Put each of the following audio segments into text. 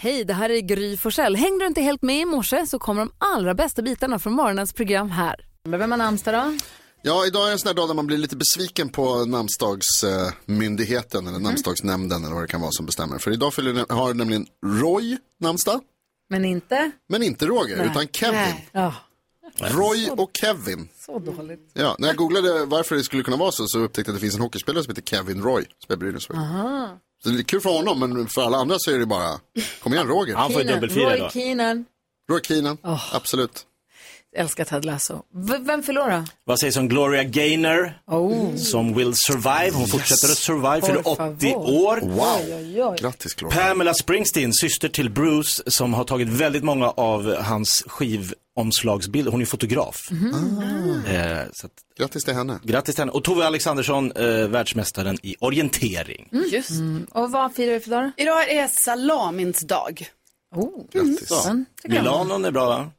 Hej, det här är Gry Forssell. Hängde du inte helt med i morse så kommer de allra bästa bitarna från morgonens program här. Vem har namnsdag då? Ja, idag är en sån här dag där man blir lite besviken på namnsdagsmyndigheten eller namnsdagsnämnden eller vad det kan vara som bestämmer. För idag fyller, har nämligen Roy namnsdag, Men inte? men inte Roger, utan Kevin. Ja, Roy och Kevin. så dåligt. Ja, när jag googlade varför det skulle kunna vara så, så upptäckte jag att det finns en hockeyspelare som heter Kevin Roy, som är Brynäs Så det är kul för honom, men för alla andra så är det bara, kom igen Roger. Han får ju dubbelfira Roy idag. Keenan. Roy Keenan, absolut. Älskar Ted Lasso. V- vem förlorar? Vad sägs om Gloria Gaynor Oh. som will survive? Hon fortsätter att survive, fyller Por 80 favor. år. Wow, grattis Gloria. Pamela Springsteen, syster till Bruce, som har tagit väldigt många av hans skivomslagsbilder. Hon är fotograf. Eh, så att, Grattis till henne. grattis till henne. Och Tove Alexandersson, eh, världsmästaren i orientering. Just. Och vad firar vi för dag då? Idag är salamins dag. Oh. Grattis. Om. Milanon är bra va?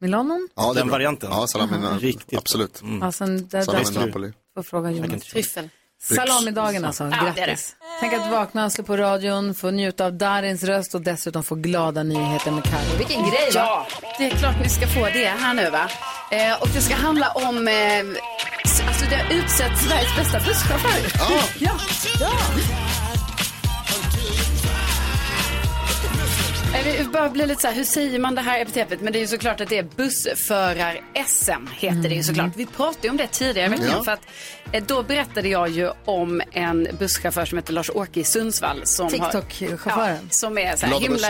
Milanon? Ja, Den varianten. Ja, salamin, Riktigt. absolut. Ja, sen, där, Salami där, Napoli. får fråga Jonas. Tryffel. Salamidagen alltså, det grattis. Tänk att vakna, slå på radion, få njuta av Darins röst och dessutom få glada nyheter med Carro. Vilken grej va? Ja, det är klart ni ska få det här nu va. Eh, och det ska handla om, eh, alltså det har utsett Sveriges bästa busschaufför. Ja. Ja. ja. Vi börjar bli lite så här, hur säger man det här epitetet? Men det är ju såklart att det är bussförar-SM, heter det ju såklart. Vi pratade ju om det tidigare veckan, Ja. för att eh, då berättade jag ju om en busschaufför som heter Lars-Åke i Sundsvall. TikTok-chauffören. Ja, som är så här himla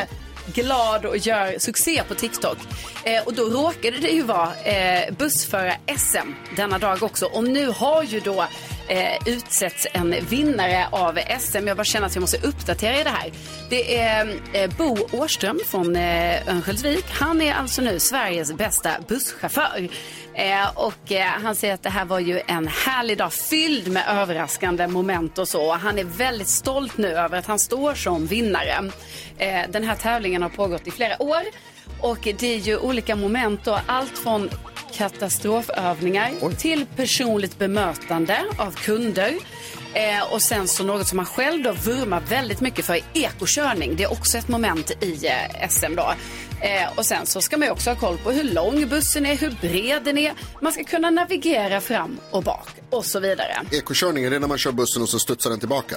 glad och gör succé på TikTok. Eh, och då råkade det ju vara eh, bussförar-SM denna dag också. Och nu har ju då eh, utsetts en vinnare av SM. Jag bara känner att jag måste uppdatera i det här. Det är eh, Bo Åström från eh, Örnsköldsvik. Han är alltså nu Sveriges bästa busschaufför. Eh, och eh, han säger att det här var ju en härlig dag fylld med överraskande moment och så. Han är väldigt stolt nu över att han står som vinnare. Eh, den här tävlingen har pågått i flera år och det är ju olika moment då. Allt från katastrofövningar till personligt bemötande av kunder. Eh, och sen så något som han själv då vurmar väldigt mycket för är ekokörning. Det är också ett moment i eh, SM då. Eh, och sen så ska man ju också ha koll på hur lång bussen är, hur bred den är. Man ska kunna navigera fram och bak och så vidare. Ekokörning, är det när man kör bussen och så studsar den tillbaka?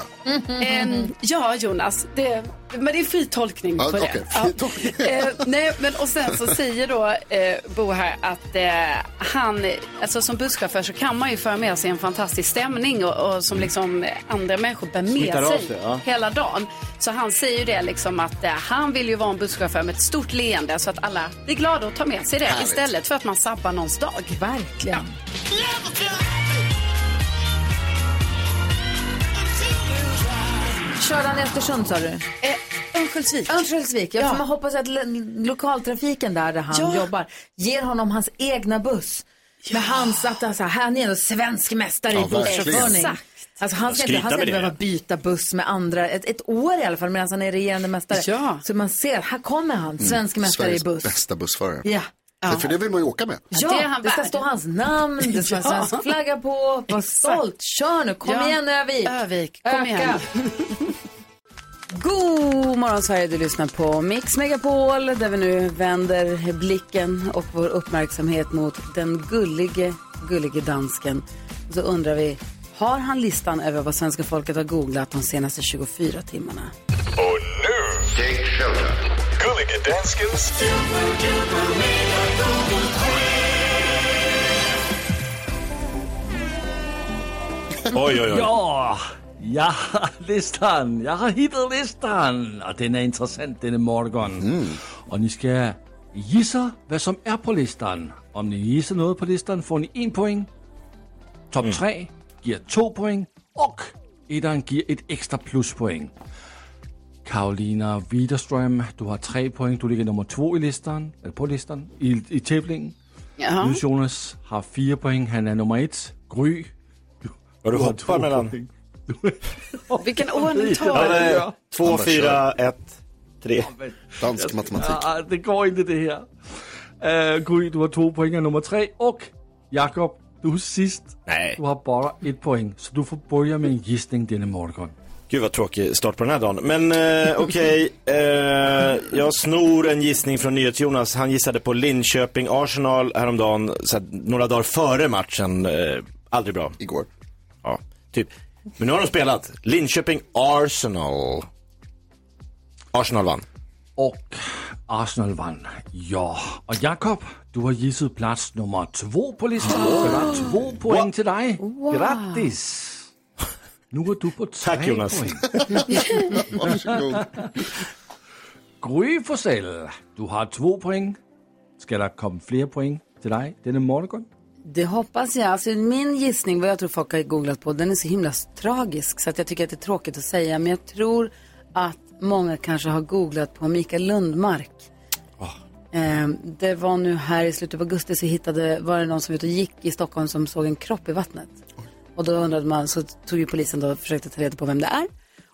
Ehm, ja, Jonas. Det, men det är fri tolkning Ja, på det. okej, fri tolkning. Eh, nej, men och sen så säger då eh, Bo här att eh, han, alltså som busschaufför så kan man ju föra med sig en fantastisk stämning och, och som liksom andra människor bär med sig sig, ja. hela dagen. Så han säger ju det liksom att eh, han vill ju vara en busschaufför med ett stort leende så att alla blir glada och tar med sig det Härligt. istället för att man sabbar någons dag. Verkligen. Körde han i Östersund sa du? Eh, Örnsköldsvik. Örnsköldsvik, ja. Ja. Man hoppas att lo- lokaltrafiken där, där han Ja. jobbar ger honom hans egna buss. Med hans, att alltså, han är ändå svensk mästare Ja, i busschaufförning. Alltså, han ska inte, han ska inte behöva byta buss med andra, ett, ett år i alla fall medan han är regerande mästare. Ja. Så man ser, här kommer han, svensk mästare i Sveriges buss. bästa bussförare. Ja. Det- För det vill man ju åka med. Ja, det är han det ska stå hans namn, det ska vara Ja. svensk flagga på. Var stolt, kör nu, kom Ja. igen Övik. Övik, kom Öka. igen. God morgon Sverige, du lyssnar på Mix Megapol där vi nu vänder blicken och vår uppmärksamhet mot den gullige, gullige dansken. Och så undrar vi, har han listan över vad svenska folket har googlat de senaste 24 timmarna? Och nu, Take shelter. Gullige Danskens Oj, oj, oj. Ja, har listan. Jeg har hittat listan. Og den er interessant denne morgen. Og ni skal gisse, hvad som er på listan. Om ni gisser noget på listan, får ni en point. Top 3 giver to point. Og etteren giver et ekstra pluspoint. Karolina Widerstrøm, du har tre point. Du ligger nummer to i listen, eller på listen, i, i tævlingen. Jaha. Jonas Jonas har fire point. Han er nummer et. Gry, Vad du har hoppar mellan. Vilken ordning tar Ja, du? Han bara fyra, ett, tre. Dansk matematik. Ah, det går inte det her. Uh, Gry, du har to point af nummer tre. Og Jakob, du er sidst. Nej. Du har bare et point, så du får börja med en gissning denne morgen. Gud vad tråkig start på den här dagen. Men eh, okej, eh, jag snor en gissning från NyhetsJonas. Han gissade på Linköping-Arsenal häromdagen, så att, några dagar före matchen. Eh, aldrig bra. Igår. Ja, typ. Men nu har de spelat. Linköping-Arsenal. Arsenal vann. Och Arsenal vann. Ja. Och Jakob, du har gissat plats nummer två på listan. Så det är två poäng till dig. Grattis! Nu är du på tre Tack, Jonas. poäng. Varsågod. Gry Forssell, du har två poäng. Ska det komma fler poäng till dig denna morgon? Det hoppas jag. Alltså, min gissning, vad jag tror folk har googlat på, den är så himla tragisk så att jag tycker att det är tråkigt att säga. Men jag tror att många kanske har googlat på Mikael Lundmark. Eh, det var nu här i slutet av augusti så hittade, var det någon som ute och gick i Stockholm som såg en kropp i vattnet. Och då undrade man, så tog ju polisen då och försökte ta reda på vem det är.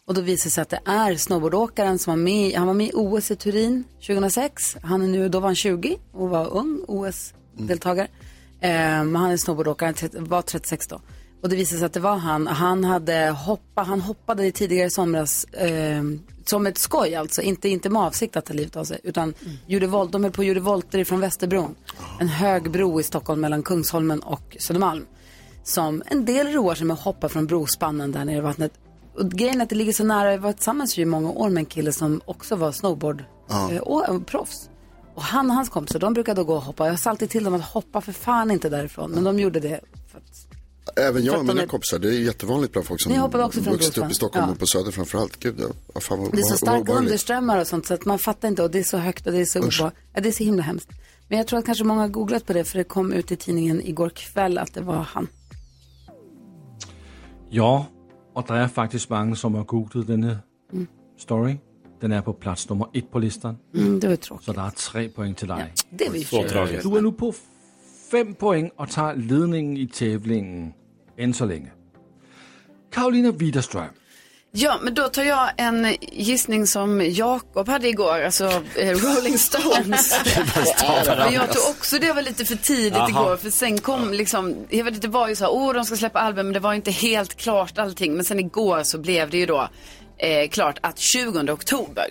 Och då visade det sig att det är snowboardåkaren som var med, han var med i OS i Turin 2006. Han är nu, då var han 20 och var ung OS-deltagare. Eh, men han är snowboardåkare, han tret- var 36 då. Och det visade sig att det var han. Han hade hoppat, han hoppade i tidigare i somras eh, som ett skoj alltså. Inte, inte med avsikt att ta livet av sig. Utan gjorde volt, de höll på och gjorde volter ifrån Västerbron. En hög bro i Stockholm mellan Kungsholmen och Södermalm. Som en del roar sig med att hoppa från brospannen där nere i vattnet. Och grejen är att det ligger så nära, jag var tillsammans i många år med en kille som också var snowboard eh, och, och proffs. Och han och hans kompisar, de brukar då gå och hoppa. Jag sa alltid till dem att hoppa för fan inte därifrån. Men de gjorde det för att Även jag och mina är- kompisar, det är jättevanligt bland folk som Ni hoppade också från vuxit upp i Stockholm Ja. och på Söder framförallt. Gud, ja. Ja, fan, vad, Det är så starka underströmmar och sånt så att man fattar inte och det är så högt och det är så oba- ja, det är så himla hemskt. Men jag tror att kanske många har googlat på det för det kom ut i tidningen igår kväll att det var han. Ja, och det är faktiskt många som har googlat denna story. Den är på plats nummer ett på listan. Mm, det var tråkigt. Så det är tre poäng till dig. Det ju Så för tragiskt. Du är nu på fem poäng och tar ledningen i tävlingen än så länge. Karolina Widerström. Ja, men då tar jag en gissning som Jakob hade igår, alltså eh, Rolling Stones. men jag tog också det var lite för tidigt igår, för sen kom liksom, jag vet inte, det var ju så här, oh de ska släppa album, men det var inte helt klart allting. Men sen igår så blev det ju då eh, klart att 20 oktober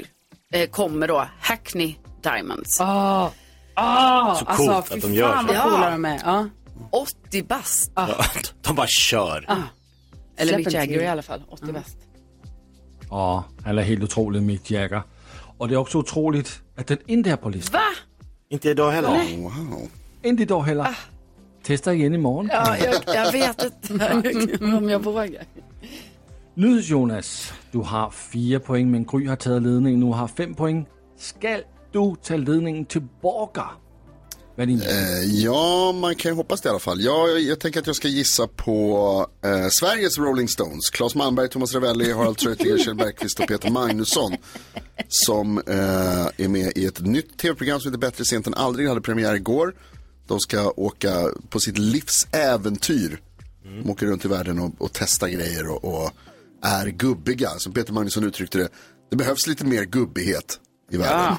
eh, kommer då Hackney Diamonds. Ah, ah, Så alltså, coolt fy att de gör så. vad coola de är. Ja. 80 bast. De bara kör. Eller Släpp Mick Jagger till. i alla fall, 80 bast. Ja, han är helt otrolig Mick Jagger. Och det är också otroligt att den inte är på listan. Va? Inte idag heller. Wow. Inte idag heller. Testa igen imorgon. Ja, jag, jag vet inte om jag vågar. Nu Jonas, du har fyra poäng men Gry har tagit ledningen. Nu har fem poäng. Ska du ta ledningen tillbaka? Är din Eh, ja, man kan ju hoppas det i alla fall. Ja, jag, jag tänker att jag ska gissa på eh, Sveriges Rolling Stones. Claes Malmberg, Thomas Ravelli, Harald Treutiger, Kjell Bergqvist och Peter Magnusson. Som eh, är med i ett nytt tv-program som heter Bättre sent än aldrig. hade premiär igår. De ska åka på sitt livs äventyr. De åker runt i världen och, och testar grejer och, och är gubbiga. Som Peter Magnusson uttryckte det. Det behövs lite mer gubbighet i världen.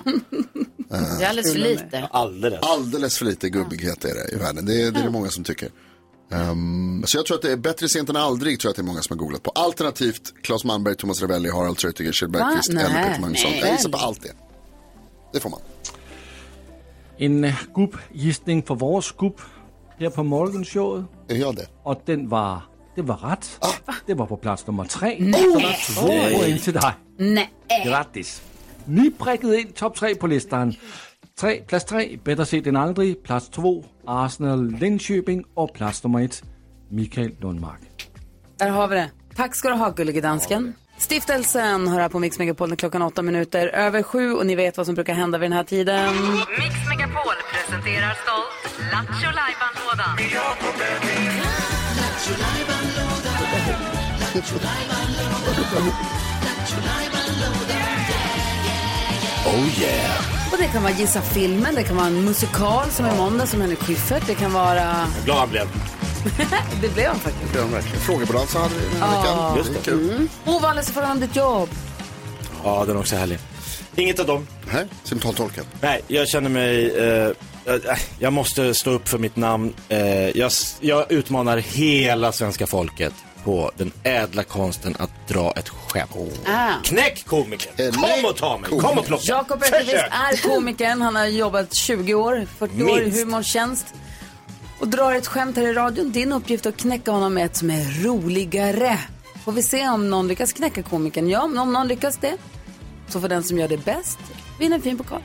Det är alldeles för lite. Alldeles. Alldeles för lite gubbighet är det i världen. Det, är- det är det många som tycker. Ehm, så jag tror att det är bättre sent än aldrig, tror jag att det är många som har googlat på. Alternativt Claes Malmberg, Thomas Ravelli, Harald Treutiger, Kjell Bergqvist eller Nej, Peter Magnusson. nej. Jag gissar på allt det. Det får man. En uh, gubbgissning för vår gubb här på morgonshowet. Jag det? Och den var, det var rätt. Det var på plats nummer tre. Så det är två poäng till dig. Nej. Grattis! Ni prickade in topp tre på listan. Tre, plats tre, bättre sent än aldrig. Plats två, Arsenal Linköping. Och plats nummer ett, Mikael Lundmark. Där har vi det. Tack ska du ha, gullige dansken. Stiftelsen hör här på Mix Megapol klockan åtta minuter över sju och ni vet vad som brukar hända vid den här tiden. Mix Megapol presenterar stolt Lattjo Lajban-lådan. Oh yeah. Och det kan vara Gissa filmen, det kan vara en musikal som är måndag som Henrik Schyffert, det kan vara... Glad han blev. Det blev han faktiskt. Det de verkligen. Frågebalans hade vi den här veckan. just Det om ditt jobb. Ja, den är också härlig. Inget av dem. Nej, simultantolken. Nej, jag känner mig... Eh, jag måste stå upp för mitt namn. Eh, jag, jag utmanar hela svenska folket. På den ädla konsten att dra ett skämt. Ah. Knäck komikern! Eh, Kom och ta mig! Kom och plocka! Jakob Öqvist är komikern. Han har jobbat 20 år, 40 år i Minst. humorns tjänst. Och drar ett skämt här i radion. Din uppgift är att knäcka honom med ett som är roligare. Får vi se om någon lyckas knäcka komikern. Ja, om någon lyckas det så får den som gör det bäst vinna en fin pokal.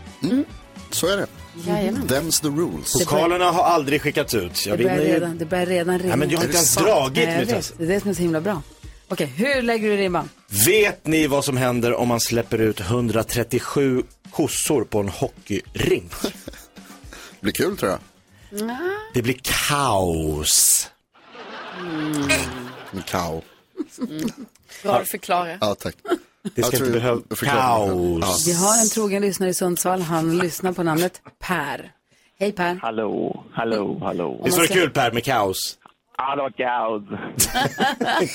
Så är det. Jajamän. Them's the rules. Pokalerna har aldrig skickats ut. Jag Det börjar ju... redan, det börjar redan ringa. Nej, men jag har inte ens dragit Nej, jag mitt vet. Det är det som är så himla bra. Okej, hur lägger du ribban? Vet ni vad som händer om man släpper ut 137 kossor på en hockeyring? Det blir kul tror jag. Det blir kaos. Med cow. Bra att förklara. Ja, tack. Det ska inte behöva... jag förklarar mig själv. Kaos. Vi har en trogen lyssnare i Sundsvall. Han lyssnar på namnet Per. Hej Per. Hallå, hallå, hallå. Visst var det kul Per med kaos? Ja, det var kaos.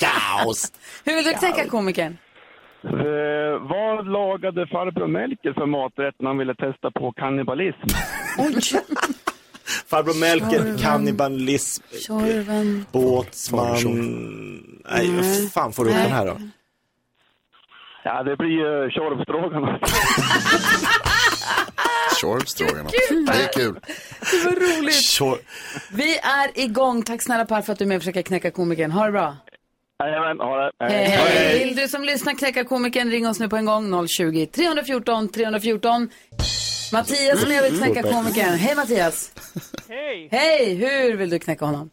Kaos. Hur vill du knäcka komikern? Eh, vad lagade farbror Melker för maträtt när han ville testa på kannibalism? Farbror Melker, kannibalism, Tjorven. båtsman... Nej, fan får du upp den här då? Ja, det blir ju tjorvstroganoff. Tjorvstroganoff. Det är kul. Det var roligt. Tjor... Vi är igång. Tack snälla Per för att du är med och försöker knäcka komikern. Ha det bra. Jajamän, ha det. Hej, hej. Vill du som lyssnar knäcka komikern, ring oss nu på en gång. 020 314 314. Mattias som jag vill knäcka komikern. Hej Mattias. Hej! Hej, hur vill du knäcka honom?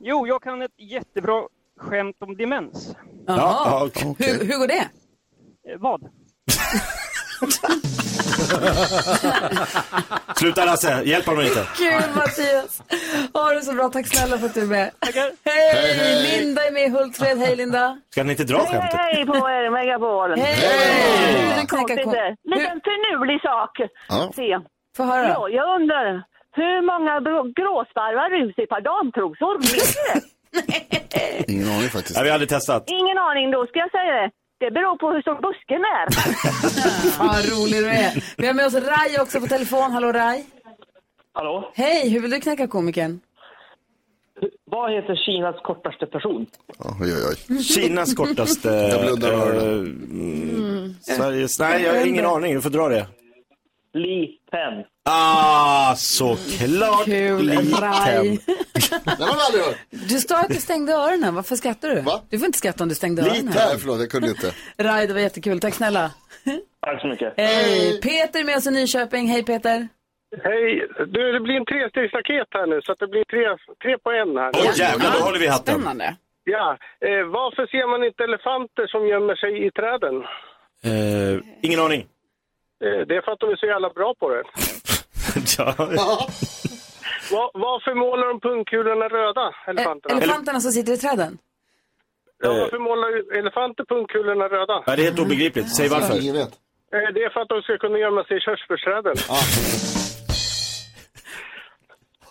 Jo, jag kan ett jättebra skämt om demens. Ja, okej. Hur, hur går det? Eh, vad? Sluta Lasse, hjälp honom inte. Kul Mattias. Ha det så bra. Tack snälla för att du är med. Tackar. Hej! Linda är med i Hultsfred. Hej Linda. Ska ni inte dra skämtet? Hej på er, Megapol. Hej! Det. Liten finurlig sak. Ja. Se. Få höra. Ja, jag undrar, hur många gråsparvar rus i par damtrosor? Ingen aning faktiskt. Nej, vi har aldrig testat. Ingen aning, då ska jag säga det. Det beror på hur stor busken är. Vad rolig du är. Vi har med oss Rai också på telefon. Hallå Rai. Hallå? Hej, hur vill du knäcka komikern? Vad heter Kinas kortaste person? Ja, Oj, oj, oj. Kinas kortaste... Jag blundar och hör eh, det. mm, Sveriges... Nej, jag har ingen aning. Du får dra det. Li Pen. Ah, såklart. Kul, Liten. Rai. Den har vi aldrig hört. Du sa att du stängde öronen. Varför skrattar du? Va? Du får inte skratta om du stängde öronen. Nej, förlåt, jag kunde inte. Rai, det var jättekul. Tack snälla. Tack så mycket. Hej! Peter är med oss i Nyköping. Hej Peter. Hej, du, det blir en trestegsraket här nu så att det blir tre, tre på en här. Åh jävlar, då håller vi hatten. Spännande. Ja, eh, varför ser man inte elefanter som gömmer sig i träden? Eh, ingen aning. Eh, det är för att de är så jävla bra på det. ja. Va, varför målar de pungkulorna röda, Eh, elefanterna? elefanterna som sitter i träden. Ja, varför målar elefanter pungkulorna röda? ja, det är helt obegripligt. Säg varför. Eh, det är för att de ska kunna gömma sig i körsbärsträden.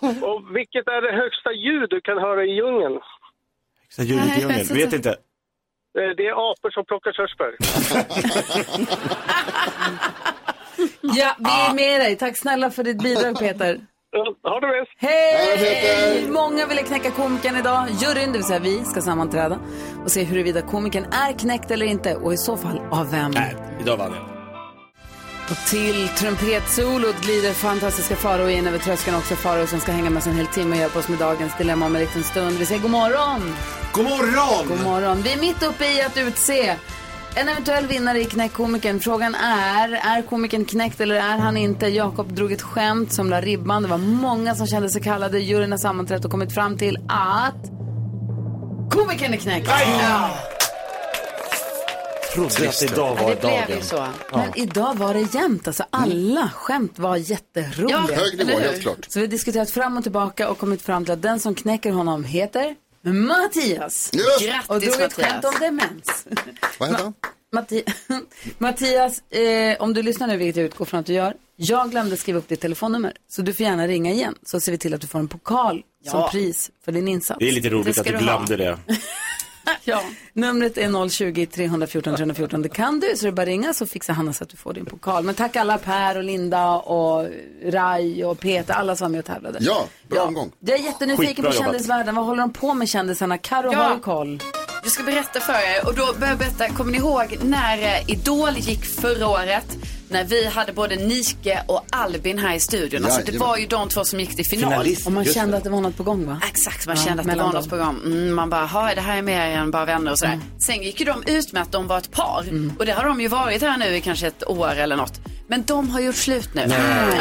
Och vilket är det högsta ljud du kan höra i djungeln? Så ljudet i djungeln. Vet inte. Det är apor som plockar körsbär. Ja, vi är med dig. Tack snälla för ditt bidrag Peter. Ha det bäst! Hej! Många ville knäcka komikern idag. Juryn, det vill säga vi, ska sammanträda och se huruvida komikern är knäckt eller inte och i så fall av vem. Nej, idag vann jag. Och till trumpetsolot glider fantastiska Faro in över tröskeln också. Faro som ska hänga med oss en hel timme och hjälpa oss med dagens dilemma om en liten stund. Vi säger god morgon! God morgon! God morgon! Vi är mitt uppe i att utse en eventuell vinnare i Knäckkomikern. Frågan är, är komikern knäckt eller är han inte? Jakob drog ett skämt som la ribban. Det var många som kände sig kallade. Juryn har sammanträtt och kommit fram till att komikern är knäckt. Ja. Trodde att idag var Det blev dagen. ju så. Men idag var det jämnt. Alltså alla skämt var jätteroliga. Ja, Hög nivå, helt klart. Så vi har diskuterat fram och tillbaka och kommit fram till att den som knäcker honom heter Mattias. Just, Och drog Grattis ett skämt om demens. vad heter han? Matti Mattias, eh, om du lyssnar nu, vilket jag utgår från att du gör. Jag glömde skriva upp ditt telefonnummer. Så du får gärna ringa igen. Så ser vi till att du får en pokal som pris för din insats. Det är lite Det roligt ska att du du ha. glömde det. Ja. Numret är 020 314 314. Det kan du, så det är bara ringa så fixar Hanna så att du får din pokal. Men tack alla Per och Linda och Rai och Peter, alla som var med och tävlade. Ja, bra omgång. Jag är jättenyfiken Skitbra på kändisvärlden. Vad håller de på med kändisarna? Karo Ja. har koll. Jag ska berätta för er och då börjar jag berätta, kommer ni ihåg när eh, Idol gick förra året? När vi hade både Nike och Albin här i studion. Alltså det var ju de två som gick till final. Och man kände att det var något på gång va? Exakt, man Ja, kände att det var något dem. på gång. Mm, man bara, "Ha, det här är mer än bara vänner och sådär. Sen gick ju de ut med att de var ett par. Och det har de ju varit här nu i kanske ett år eller något. Men de har gjort slut nu. Nej.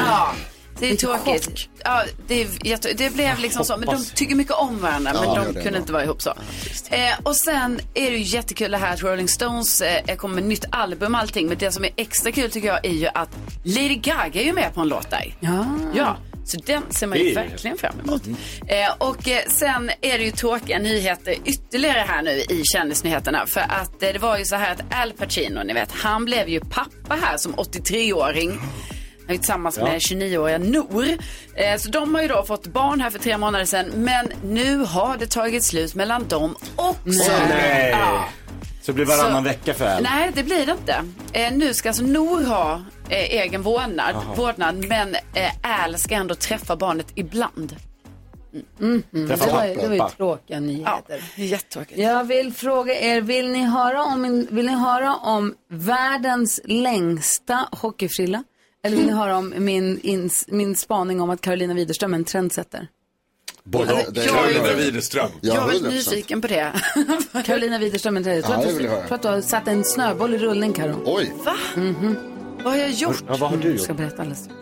Ja. Det är Lite tråkigt. Ja, det, är jätte- det blev liksom så. Men de tycker mycket om varandra. Ja, men de kunde ändå. inte vara ihop så. Eh, och sen är det ju jättekul det här att Rolling Stones eh, kommer med nytt album och allting. Men det som är extra kul tycker jag är ju att Lady Gaga är ju med på en låt där. Ja. Ja, så den ser man ju verkligen fram emot. Eh, och eh, sen är det ju tråkiga nyheter ytterligare här nu i kändisnyheterna. För att eh, det var ju så här att Al Pacino, ni vet, han blev ju pappa här som 83-åring. Han är tillsammans Ja. med 29-åriga Nour. Eh, så de har ju då fått barn här för tre månader sedan. Men nu har det tagit slut mellan dem också. Nej. Ja. Så det blir varannan Så- vecka för Al. Nej, det blir det inte. Eh, nu ska alltså Nor ha eh, egen vårdnad, vårdnad men eh, Al ska ändå träffa barnet ibland. Mm. Mm. Det Träffa var, ju- det var ju tråkiga nyheter. Ja, jättetråkigt. Jag vill fråga er, vill ni höra om, vill ni höra om världens längsta hockeyfrilla? Eller vill ni höra om min, ins, min spaning om att Carolina Widerström är en trendsetter? Både Ja, det- Carolina jag- Widerström. Jag är väldigt 100%. nyfiken på det. Carolina Widerström är en trendsetter. Ja, Jag tror vill jag att tror att du har satt en snöboll i rullning, Karo. Oj. Va? Vad har jag gjort? Ja, vad har du Jag ska gjort? berätta alldeles strax.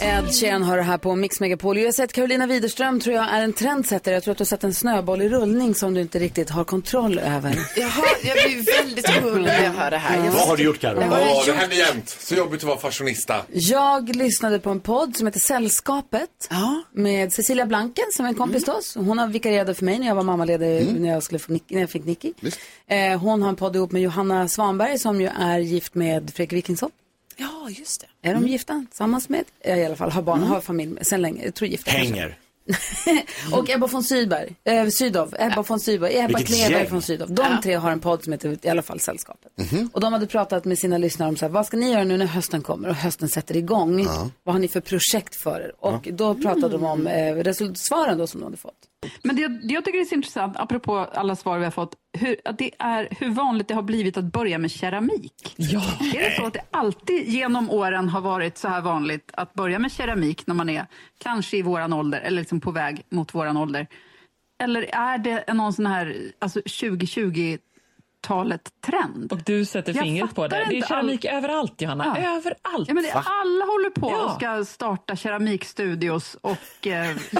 Ed Sheeran har det här på Mix Megapol. Jag har sett Carolina Widerström tror jag är en trendsetter. Jag tror att du har satt en snöboll i rullning som du inte riktigt har kontroll över. Jaha, jag blir väldigt orolig när jag hör det här. Jag Vad har du gjort Carro? Vad har Ja, det händer jämt. Så jobbigt att vara fashionista. Jag lyssnade på en podd som heter Sällskapet med Cecilia Blanken som är en kompis till oss. Hon har vikarierat för mig när jag var mammaledig när, jag skulle få Nick, när jag fick Nicky. Eh, hon har en podd ihop med Johanna Svanberg som ju är gift med Fredrik Wikingsson. Ja, just det. Är de Mm. gifta? Tillsammans med? Eh, I alla fall har barn, har familj med, sen länge. Jag tror gifta. kanske. Hänger. Och Ebba von Sydow, eh, Sydow, Ebba von Sydow, Ebba Vilket Kleberg gäng. von Sydow. De tre har en podd som heter i alla fall Sällskapet. Och de hade pratat med sina lyssnare om så här, vad ska ni göra nu när hösten kommer och hösten sätter igång? Vad har ni för projekt för er? Och då pratade de om eh, resultatsvaren då som de hade fått. Men det, det jag tycker är så intressant, apropå alla svar vi har fått, hur, att det är hur vanligt det har blivit att börja med keramik. Ja. Är det så att det alltid genom åren har varit så här vanligt att börja med keramik när man är kanske i våran ålder eller liksom på väg mot våran ålder? Eller är det någon sån här alltså 2020-talet trend? Och du sätter fingret på det. Det är keramik överallt, Johanna. Överallt. Ja, men det, alla håller på Ja. och ska starta keramikstudios och eh,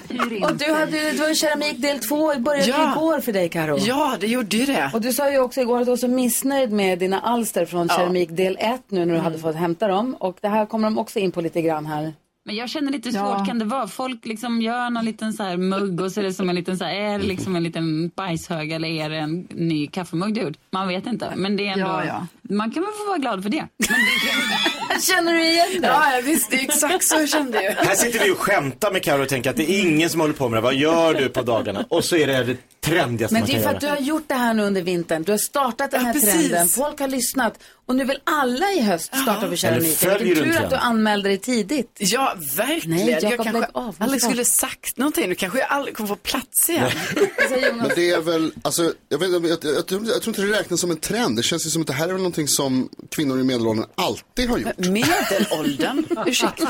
hyr in Och du hade, det var ju keramik del två, började Ja. igår för dig Karo. Ja, det gjorde ju det. Och du sa ju också igår att du var så missnöjd med dina alster från keramik del ett nu när du hade fått hämta dem. Och det här kommer de också in på lite grann här. Men jag känner lite svårt, Ja. kan det vara? Folk liksom gör någon liten så här mugg och så är det som en liten så här, är det liksom en liten bajshög eller är det en ny kaffemugg du gjort? Man vet inte. Men det är ändå, Ja, ja. Man kan väl få vara glad för det. Känner du igen det? Ja, jag visste exakt så kände jag. Här sitter vi och skämtar med Carro och tänker att det är ingen som håller på med det. Vad gör du på dagarna? Och så är det det trendigaste Men man det är för att du göra. har gjort det här nu under vintern. Du har startat den Ja, här precis. trenden. Folk har lyssnat. Och nu vill alla i höst starta keramiken. följer Vilken du en tur att du anmälde dig tidigt. Ja, verkligen. Nej, jag Jakob, kanske av. aldrig Måste skulle sagt någonting. Nu kanske jag aldrig kommer få plats igen. Men det är väl, alltså, jag, vet, jag, jag, jag, tror- jag tror inte det räknas som en trend. Det känns ju som att det här är väl någonting som kvinnor i medelåldern alltid har gjort. Medelåldern? Ursäkta?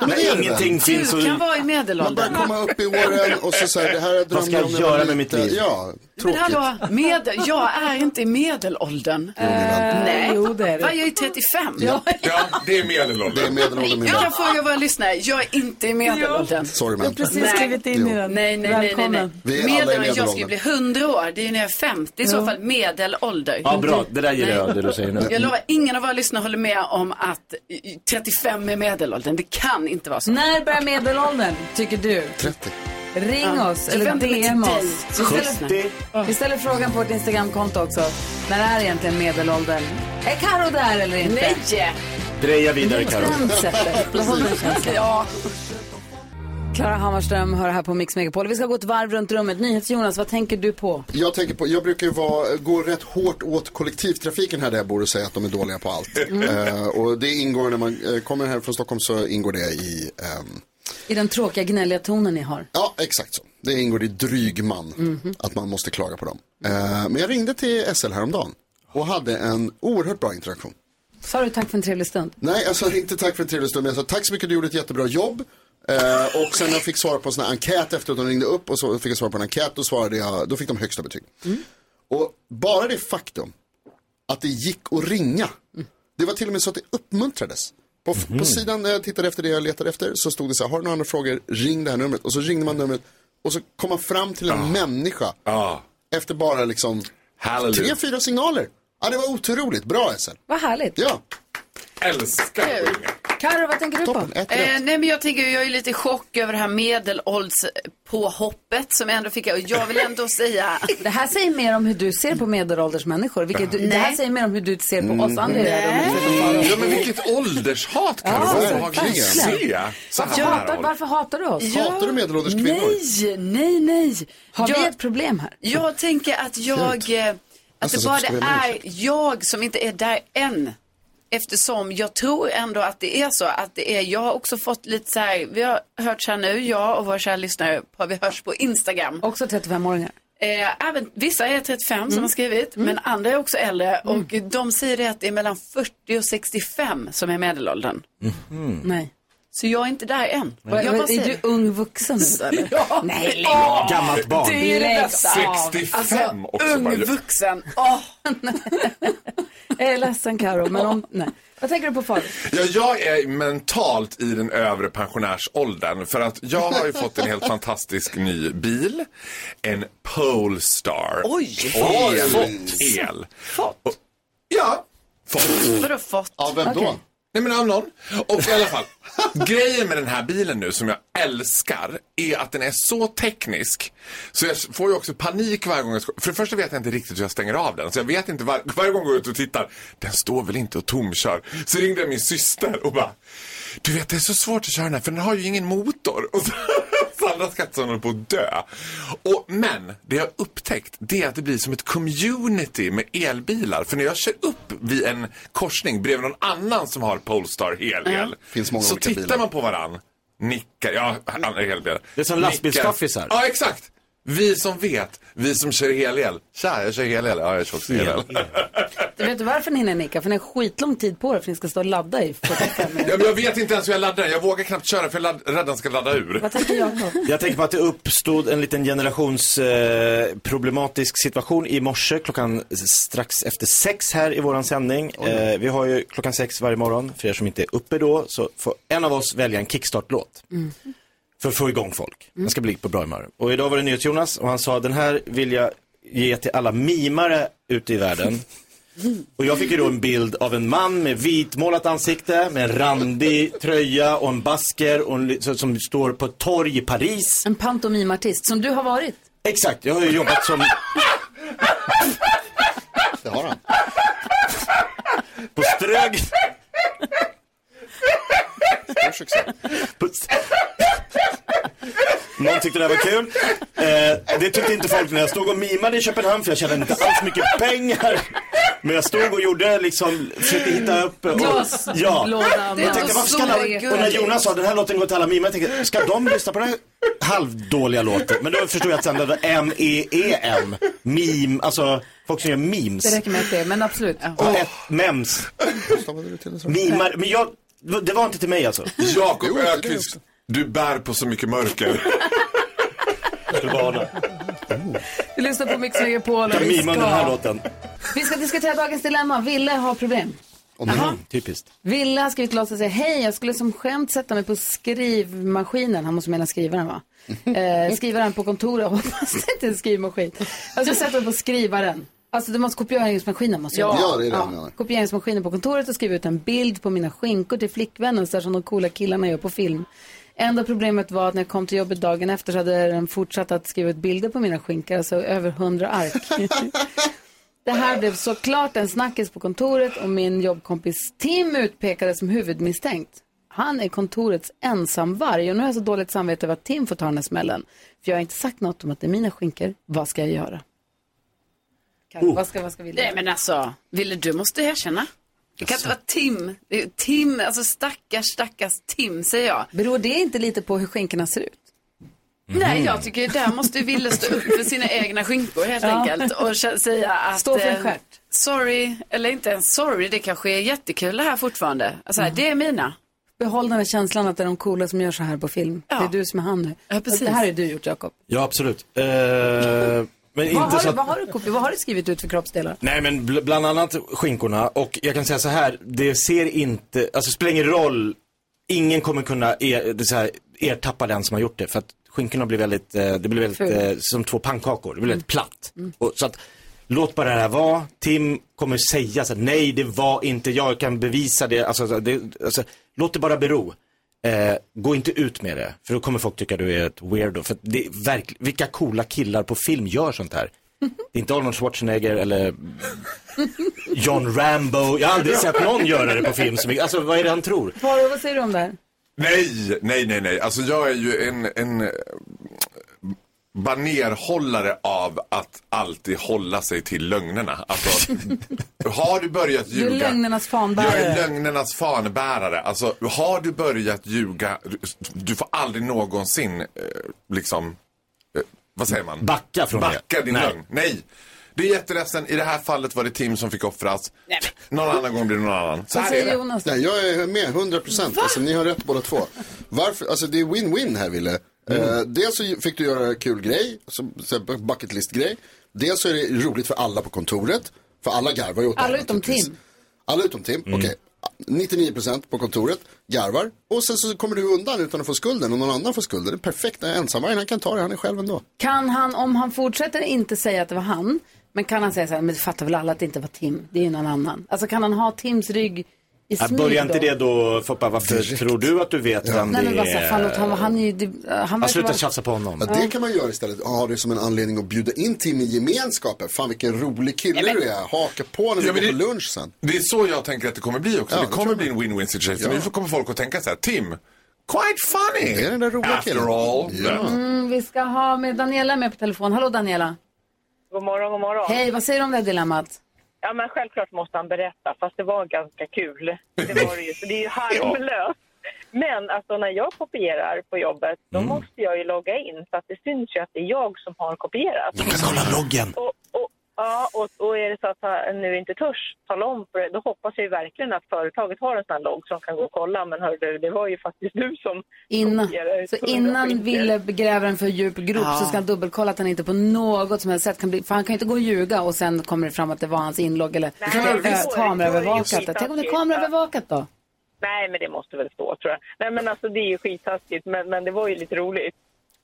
Men det är det ingenting väl? finns Du kan vara i Man medelåldern. börjar komma upp i åren och så säger det här drömde Vad ska jag om göra med mitt liv? Ja, Men tråkigt. hallå, med, jag är inte i medelåldern. Nej, jo, det är du. Va, jag är 35. Ja. Ja, det är medelåldern. Det är medelåldern min Jag kan fråga våra lyssnare, jag är inte i medelåldern. Sorry Jag man. har precis Nej. skrivit in i Jo. den. Nej, nej, nej, nej, nej. Vi är alla i Medelåldern, jag ska ju bli 100 år. Det är ju när jag är 50 i så fall, medelålder. Ja, bra. Det där gillar jag, det du säger nu. Jag lovar, ingen av våra lyssnare håller med om att eh, 35 är medelåldern. Det kan inte vara så. När börjar medelåldern, tycker du? 30. Ring Ja. oss eller DM oss. Vi ställer, 70. vi ställer frågan på vårt Instagramkonto också. När är egentligen medelåldern? Är Karo där eller inte? Nej! Dreja vidare Det är Carro. trendsetter. Behåll den känslan. Ja. Klara Hammarström hör här på Mix Megapol. Vi ska gå ett varv runt rummet. NyhetsJonas, vad tänker du på? Jag tänker på, jag brukar ju vara, gå rätt hårt åt kollektivtrafiken här där jag bor och säga att de är dåliga på allt. Eh, och det ingår när man eh, kommer här från Stockholm så ingår det i, ehm, I den tråkiga gnälliga tonen ni har. ja exakt så. Det ingår i drygman Mhm. att man måste klaga på dem. Eh, men jag ringde till SL häromdagen och hade en oerhört bra interaktion. Sa du tack för en trevlig stund? Nej, jag sa inte tack för en trevlig stund, men jag sa tack så mycket, du gjorde ett jättebra jobb. Eh, och sen när jag fick svara på en sån här enkät efter att de ringde upp och så fick jag svara på en enkät, då, svarade jag, då fick de högsta betyg. Och bara det faktum att det gick att ringa, det var till och med så att det uppmuntrades. På, på sidan när jag tittade efter det jag letade efter så stod det så här, har du några andra frågor, ring det här numret. Och så ringde man numret och så kom man fram till en människa efter bara liksom Halleluja. tre, fyra signaler. Ja, det var otroligt bra SL. Vad härligt. Ja. Älskar att ringa. Karo, vad tänker du på? Eh, nej men jag tänker, jag är lite i chock över det här medelålderspåhoppet som jag ändå fick. Och jag vill ändå säga. Det här säger mer om hur du ser på medelålders människor. Vilket du, det här säger mer om hur du ser på oss andra. Mm. Ja, men vilket åldershat kan Ja, verkligen. Se så Varför här hatar, ålder. varför hatar du oss? Ja. Hatar du medelålders kvinnor? Nej, nej, nej. Har vi Jag- ett problem här? Jag tänker att jag, eh, att Alltså, det bara vi är jag som inte är där än. Eftersom jag tror ändå att det är så att det är, jag har också fått lite så här, vi har hört här nu, jag och våra kära lyssnare har vi hörts på Instagram. Också 35-åringar. Eh, även, vissa är 35 som har skrivit, men andra är också äldre och de säger det att det är mellan 40 och 65 som är medelåldern. Nej. Så jag är inte där än. Vad- Jag bara är du ung vuxen nu eller? Ja. Nej, lägg av. Gammalt barn. Det är det Lägg bästa. av. 65 också Ung bara. vuxen. Åh. Jag är ledsen Karo, men om... Nej. Vad tänker du på Fabian? Ja, jag är mentalt i den övre pensionärsåldern för att jag har ju fått en helt fantastisk ny bil. En Polestar. Oj! El. Fått. el. Fått? Och, ja, fått. Vadå fått? Av vem då? Okej. Nej men av någon. Och i alla fall, grejen med den här bilen nu som jag älskar är att den är så teknisk. Så jag får ju också panik varje gång jag ska, För det första vet jag inte riktigt hur jag stänger av den. Så jag vet inte, var, varje gång jag går ut och tittar, den står väl inte och tomkör. Så ringde jag min syster och bara, du vet det är så svårt att köra den här för den har ju ingen motor. Och så, Sandra Skattsson håller på att dö. Och, men det jag har upptäckt det är att det blir som ett community med elbilar. För när jag kör upp vid en korsning bredvid någon annan som har Polestar hel-el. Finns många så olika tittar bilar. man på varann, nickar, ja, andra helbilar. Det är som lastbilschaffisar. Ja, exakt. Vi som vet, vi som kör hel-el. Tja, jag kör hel-el. Ja, jag kör också hel-el. Du vet varför ni hinner nicka? För ni har skitlång tid på er för ni ska stå och ladda i 45 minuter. Ja, men jag vet inte ens hur jag laddar. Jag vågar knappt köra för jag är rädd att den ska ladda ur. Vad tänker jag på? Jag tänker på att det uppstod en liten generationsproblematisk eh, situation i morse klockan strax efter sex här i våran sändning. Eh, vi har ju klockan sex varje morgon. För er som inte är uppe då så får en av oss välja en kickstart-låt. För att få igång folk. Man ska bli på bra humör. Och idag var det NyhetsJonas och han sa den här vill jag ge till alla mimare ute i världen. Och jag fick ju då en bild av en man med vitmålat ansikte, med en randig tröja och en basker och en, som står på ett torg i Paris. En pantomimartist som du har varit. Exakt, jag har ju jobbat som... Det har han. På Strög... Stor succé. På... Någon tyckte det här var kul. Eh, det tyckte inte folk när jag stod och mimade i Köpenhamn för jag tjänade inte alls mycket pengar. Men jag stod och gjorde liksom, försökte hitta upp. Och, Glaslådan. Ja. Jag tänkte, varför ska alla, och när Jonas sa den här låten går till alla mimare, jag tänkte, ska de lyssna på den här halvdåliga låten? Men då förstod jag att sen det var M-E-E-M, meme, alltså folk som gör memes. Det räcker med ett det, men absolut. Och ett mems. Mimar, men jag, det var inte till mig alltså. Jakob Öqvist, du bär på så mycket mörker. Du lyssnar på Mix Megapol Kan vi mima den här ska, låten. vi ska diskutera dagens dilemma. Ville har problem. Jaha. Typiskt. Ville har skrivit till oss och säger hej, jag skulle som skämt sätta mig på skrivmaskinen. Han måste mena skrivaren va? Eh, skrivaren på kontoret, hoppas det inte är en skrivmaskin. Jag ska sätta mig på skrivaren. Alltså det måste kopieringsmaskinen måste Ja. göra. Ja, det är det jag menar. Kopieringsmaskinen på kontoret och skriva ut en bild på mina skinkor till flickvännen så här som de coola killarna gör på film. Enda problemet var att när jag kom till jobbet dagen efter så hade den fortsatt att skriva ut bilder på mina skinkor, alltså över hundra ark. Det här blev såklart en snackis på kontoret och min jobbkompis Tim utpekades som huvudmisstänkt. Han är kontorets ensamvarg och nu har jag så dåligt samvete över att Tim får ta den här smällen. För jag har inte sagt något om att det är mina skinkor. Vad ska jag göra? Karo, vad ska, vad ska vi Nej men alltså, Ville du måste erkänna. Det kan inte vara Tim. Tim, alltså stackars, stackars Tim säger jag. Beror det inte lite på hur skinkorna ser ut? Nej, jag tycker där måste Ville stå upp för sina egna skinkor helt Ja. enkelt och säga att... Stå för en eh, stjärt. Sorry, eller inte ens sorry, det kanske är jättekul det här fortfarande. Alltså, det är mina. Behåll den här känslan att det är de coola som gör så här på film. Det är du som är han nu. Ja, precis. Det här är du gjort, Jakob. Ja, absolut. Eh, men inte Vad har, så du, att... vad, har du, vad har du skrivit ut för kroppsdelar? Nej men bl- bland annat skinkorna. Och jag kan säga så här, det ser inte, alltså det spelar ingen roll, ingen kommer kunna er, så här, ertappa den som har gjort det. För att skinkorna blir väldigt, eh, det blir väldigt eh, som två pannkakor, det blir väldigt platt. Och, så att, låt bara det här vara, Tim kommer säga så här, nej det var inte jag, jag kan bevisa det, alltså, så- det, alltså låt det bara bero. Eh, gå inte ut med det, för då kommer folk tycka du är ett weirdo. För det är vilka coola killar på film gör sånt här? Det är inte Arnold Schwarzenegger eller John Rambo. Jag har aldrig sett någon göra det på film. Som, alltså vad är det han tror? Faro, vad säger du om det här? Nej, nej, nej, nej. Alltså jag är ju en, en banerhållare av att alltid hålla sig till lögnerna. Alltså, har du börjat Du är ljuga? lögnernas Jag fanbärare. är lögnernas fanbärare. Alltså, har du börjat ljuga, du får aldrig någonsin, eh, liksom, eh, vad säger man? Backa från det. Backa din Nej. lögn. Nej. Det är jätteledsen. I det här fallet var det Tim som fick offras. Någon annan gång blir det någon annan. Så här är säger det. Jonas? Nej, jag är med, 100 procent. Alltså, ni har rätt båda två. Varför? Alltså, det är win-win här, Ville. Eh, dels så fick du göra kul grej, bucket list-grej. Dels så är det roligt för alla på kontoret. För alla garvar ju åt Alla utom. Tim. Alla utom Tim, okej. 99% på kontoret garvar. Och sen så kommer du undan utan att få skulden och någon annan får skulden. Det är perfekt. Ensamvargen, han kan ta det, han är själv ändå. Kan han, om han fortsätter inte säga att det var han, men kan han säga så här, men det fattar väl alla att det inte var Tim, det är ju någon annan. Alltså kan han ha Tims rygg Ja, smyg börjar inte det då, Foppa, varför tror du att du vet vem Nej det men bara så här, fan, han, är? han är ju, det- han Han verkar slutar vara... tjafsa på honom. Ja, det kan man göra istället. Ha det som en anledning att bjuda in Tim i gemenskapen. Fan vilken rolig kille du är. Haka på när vi Ja, men går på det- lunch sen. Det är så jag tänker att det kommer bli också. Ja, det kommer bli en win-win situation. Ja. Nu kommer folk att tänka så här, Tim, quite funny. Det är den där roliga After killen. all. Ja. Mm, vi ska ha med Daniela med på telefon. Hallå Daniela. God morgon, god morgon. Hej, vad säger du om det här dilemmat? Ja, men självklart måste han berätta, fast det var ganska kul. Det var det ju, så det är ju harmlöst. Men alltså när jag kopierar på jobbet, då Mm. måste jag ju logga in så att det syns ju att det är jag som har kopierat. Kan kolla loggen. Och, och, ja, och, och är det så att han nu inte törs tala om för det, då hoppas jag ju verkligen att företaget har en sån här logg som kan gå och kolla. Men hör du, det var ju faktiskt du som Innan, så 100 innan. Ville gräver en för djup grop Ja. så ska han dubbelkolla att han inte på något som helst sätt kan bli, för han kan ju inte gå och ljuga och sen kommer det fram att det var hans inlogg eller Nej, det är kameraövervakat. Tänk om det är kameraövervakat då? Nej, men det måste väl stå tror jag. Nej, men alltså det är ju skittaskigt, men, men det var ju lite roligt.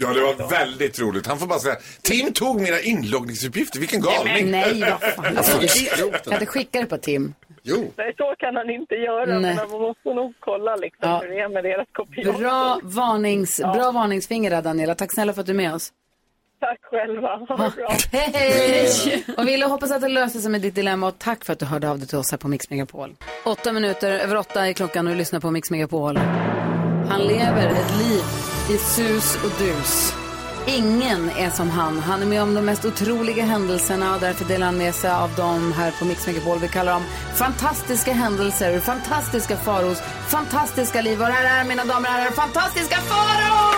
Ja, det var väldigt roligt. Han får bara säga, Tim tog mina inloggningsuppgifter, vilken galning. Nej, vad fan. Alltså, det, jag hade skickat det på Tim. Jo. Nej, så kan han inte göra. Nej. Men man måste nog kolla liksom Ja. hur det är med deras kopior. Bra, varnings, bra varningsfinger där Daniela. Tack snälla för att du är med oss. Tack själva. Ha det bra. Hej! Och Ville hoppas att det löser sig med ditt dilemma och tack för att du hörde av dig till oss här på Mix Megapol. Åtta minuter över åtta är klockan och du lyssnar på Mix Megapol. Han lever ett liv i sus och dus. Ingen är som han. Han är med om de mest otroliga händelserna och därför delar han med sig av dem här på Mix Megapol. Vi kallar dem fantastiska händelser, fantastiska faros, fantastiska liv. Och här är mina damer och herrar, fantastiska Faro!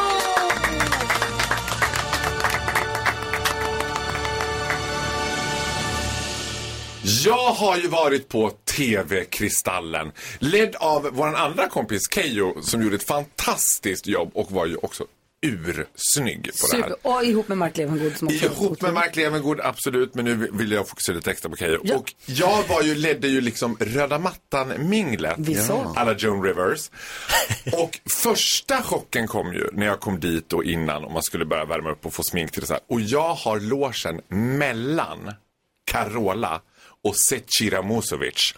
Jag har ju varit på TV-Kristallen. Ledd av vår andra kompis Keyyo som gjorde ett fantastiskt jobb och var ju också ursnygg på det här. Super. Och ihop med Mark Levengood som också Ihop med Mark Levengood, absolut. Men nu vill jag fokusera lite extra på Keyyo. Ja. Och jag var ju, ledde ju liksom röda mattan-minglet. Såg. Alla Joan Rivers. och första chocken kom ju när jag kom dit och innan och man skulle börja värma upp och få smink till det så här. Och jag har logen mellan Carola och Zecira Musovic.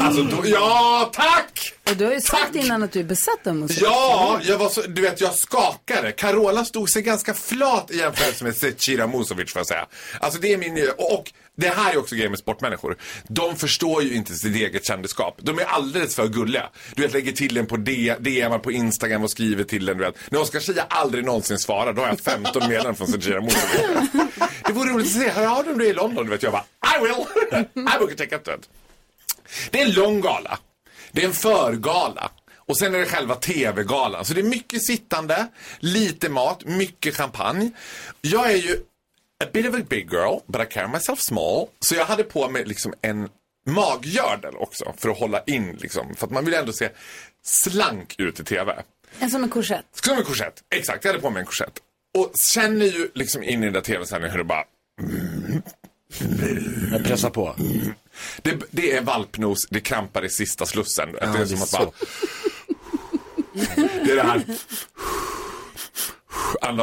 Alltså, då, ja tack! Och du har ju sagt innan att du är besatt av musik. Ja, jag var så, du vet, jag skakade. Carola stod sig ganska flat i jämförelse med Zecira Musovic, får jag säga. Alltså det är min, och, och det här är också grejen med sportmänniskor. De förstår ju inte sitt eget kändisskap. De är alldeles för gulliga. Du vet, lägger till en på D- på Instagram och skriver till en, du vet. När Oscar Zia aldrig någonsin svarar, då har jag 15 meddelanden från Zecira Musovic. Det vore roligt att se, hör av dig om du är i London, du vet. Jag bara, I will! I book a ticket. Det är en lång gala. Det är en förgala. Och sen är det själva TV-galan. Så det är mycket sittande, lite mat, mycket champagne. Jag är ju a bit of a big girl, but I carry myself small. Så jag hade på mig liksom en maggördel också för att hålla in liksom. För att man vill ändå se slank ut i TV. En som en korsett. Som en korsett, exakt. Jag hade på mig en korsett. Och känner ju liksom in i den där tv-sändningen hur det bara... Jag pressar på. Det, det är valpnos, det krampar i sista slussen. Ja, det är det som är att så. bara... Det är det här...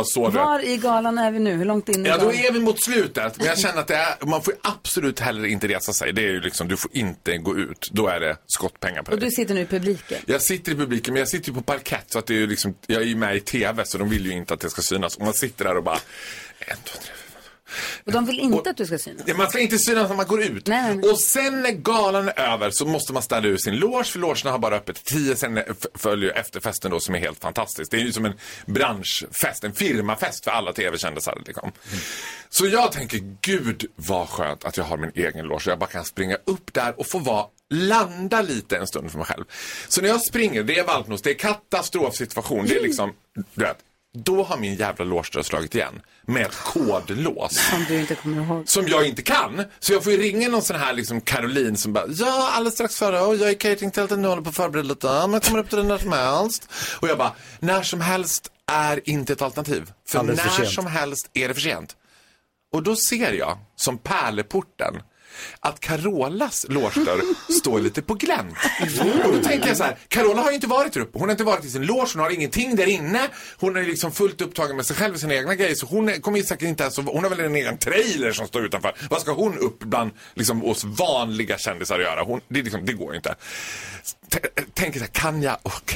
Så nu. Var i galan är vi nu? Hur långt in i Ja, då är vi mot slutet. Men jag känner att det är, man får absolut heller inte resa sig. Det är ju liksom, du får inte gå ut. Då är det skottpengar på Och dig. du sitter nu i publiken. Jag sitter i publiken, men jag sitter ju på parkett så att det är ju liksom, jag är ju med i TV så de vill ju inte att det ska synas. Och man sitter där och bara, en, två, tre, Och de vill inte att du ska synas. Man ska inte synas när man går ut. Och sen när galan är över så måste man städa ur sin loge, för logerna har bara öppet tio. Sen följer efterfesten då som är helt fantastisk. Det är ju som en branschfest, en firmafest för alla tv-kändisar. Liksom. Så jag tänker, gud vad skönt att jag har min egen loge. Jag bara kan springa upp där och få vara landa lite en stund för mig själv. Så när jag springer, det är valpnos, det är katastrofsituation. Det är liksom, du vet, då har min jävla loge slagit igen med ett kodlås. Som du inte kommer ihåg. Som jag inte kan. Så jag får ju ringa någon sån här liksom Caroline som bara, ja alldeles strax före, och jag är i cateringtältet nu håller på att förbereda lite, men jag kommer upp till den när som helst. Och jag bara, när som helst är inte ett alternativ. För Alldeles för när sent. som helst är det för sent. Och då ser jag, som pärleporten, att Carolas loge står lite på glänt. Och då tänker jag så här, Carola har ju inte varit där uppe. Hon har inte varit i sin loge, hon har ingenting där inne. Hon är liksom fullt upptagen med sig själv och sina egna grejer. Så hon är- kommer ju säkert inte ens att- Hon har väl en egen trailer som står utanför. Vad ska hon upp bland liksom, oss vanliga kändisar göra? Hon, det, liksom, det går ju inte. T- Tänker så här, kan jag? Och,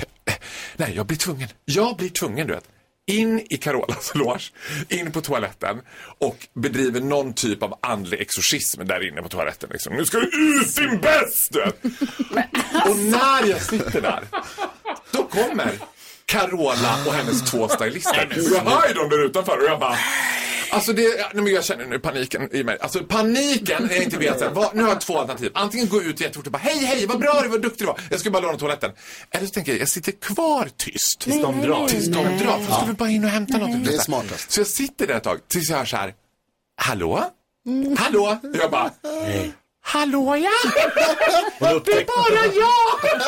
nej, jag blir tvungen. Jag blir tvungen, du vet in i Carolas loge, in på toaletten och bedriver någon typ av andlig exorcism där inne på toaletten. Liksom. Nu ska du ut din bäst! Och när jag sitter där, då kommer Carola och hennes två stylister. Jag hör ju dem där utanför och jag bara Alltså det, nej, men jag känner nu paniken i mig. Alltså paniken när jag inte vet. Vad, nu har jag två alternativ. Antingen gå ut jättefort och bara hej hej vad bra du vad duktig du var. Jag ska bara låna toaletten. Eller så tänker jag, jag sitter kvar tyst. Tills de Nej, drar. nej, Tills de nej. drar. För ska väl bara in och hämta något. Det är smartast. Så jag sitter där ett tag tills jag hör så här. Hallå? Hallå? Jag bara. Hallå ja? Det är bara jag!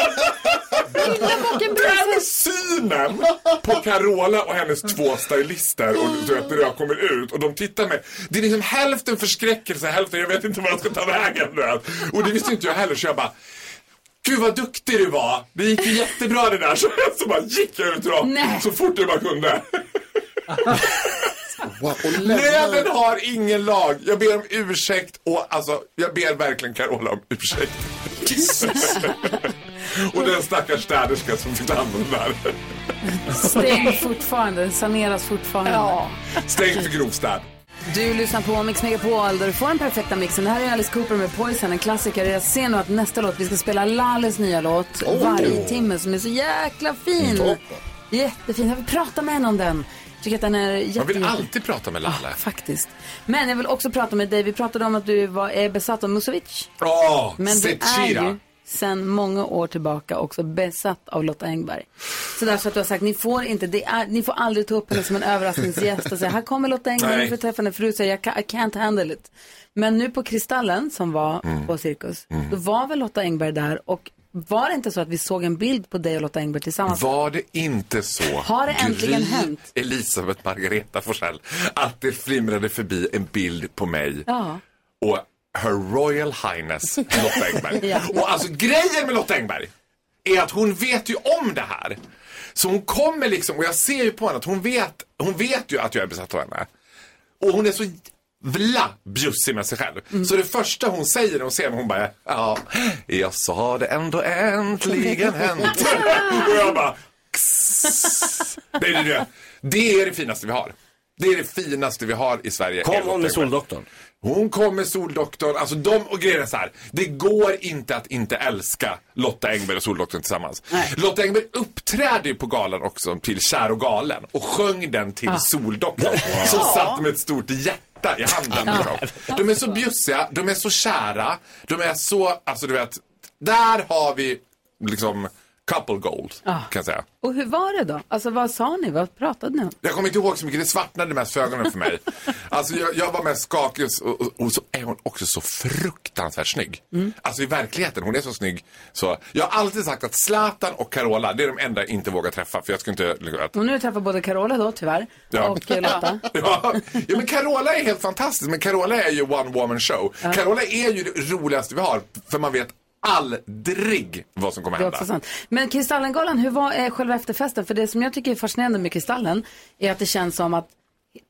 Den synen på Carola och hennes två stylister och du vet när jag kommer ut och de tittar mig. Det är liksom hälften förskräckelse, hälften jag vet inte vad jag ska ta vägen. Du vet. Och det visste inte jag heller så jag bara Gud vad duktig du var. Det gick ju jättebra det där. Så, så bara gick jag ut Nej. så fort jag bara kunde. Nöden har ingen lag. Jag ber om ursäkt och alltså, jag ber verkligen Carola om ursäkt. och den stackars städerska som fick hand om det där. Stäng fortfarande, saneras fortfarande. Ja. Stängt för grovstäd. Du lyssnar på Mix Megapol där du får den perfekta mixen. Det här är Alice Cooper med Poison, en klassiker. Jag ser nu att nästa låt, vi ska spela Lales nya låt, Oh. Varje timme, som är så jäkla fin. Toppen. Jättefin. Jag vill prata med henne om den. Jag tycker att den är jätte, Man vill alltid prata med Lalle. Faktiskt. Men jag vill också prata med dig. Vi pratade om att du var, är besatt av Musovic. Men du är Zecira. ju sen många år tillbaka också besatt av Lotta Engberg. Så därför att du har sagt, ni får inte, det är, ni får aldrig ta upp henne som en överraskningsgäst och säga, här kommer Lotta Engberg, ni får träffa henne. För du säger, jag I can't handle it. Men nu på Kristallen som var Mm. på Cirkus, då var väl Lotta Engberg där och var det inte så att vi såg en bild på dig och Lotta Engberg tillsammans? Var det inte så, Har det äntligen Gry hänt? Elisabeth Margareta Forsell, att det flimrade förbi en bild på mig Ja. och Her Royal Highness Lotta Engberg. Ja. Och alltså grejen med Lotta Engberg är att hon vet ju om det här. Så hon kommer liksom, och jag ser ju på henne att hon vet, hon vet ju att jag är besatt av henne. Och hon är så vla bjussig med sig själv. Mm. Så det första hon säger när hon ser mig, hon bara, ja, jag sa det ändå äntligen hänt. och jag bara, kss. det, är det, det är det finaste vi har. Det är det finaste vi har i Sverige. Kom hon med. Soldoktorn? Hon kom med Soldoktorn. Alltså de och grejen så här. Det går inte att inte älska Lotta Engberg och Soldoktorn tillsammans. Lotta Engberg uppträdde ju på galan också till Kär och galen och sjöng den till Ah. Soldoktorn. Som satt med ett stort hjärta i handen. liksom. De är så bjussiga, de är så kära, de är så, alltså du vet, där har vi liksom couple gold, Ah. kan jag säga. Och hur var det då? Alltså vad sa ni? Vad pratade ni om? Jag kommer inte ihåg så mycket, det svartnade mest för ögonen för mig. Alltså jag, jag var mest skakig och, och, och så är hon också så fruktansvärt snygg. Mm. Alltså i verkligheten, hon är så snygg. Så jag har alltid sagt att Zlatan och Carola, det är de enda jag inte vågar träffa för jag skulle inte... Att, Och nu har jag träffat både Carola då tyvärr Ja. och Lotta. ja, ja, men Carola är helt fantastisk, men Carola är ju one woman show. Carola är ju det roligaste vi har, för man vet aldrig vad som kommer Det är hända. också sant. Men Kristallengalan, hur var eh, själva efterfesten? För det som jag tycker är fascinerande med Kristallen är att det känns som att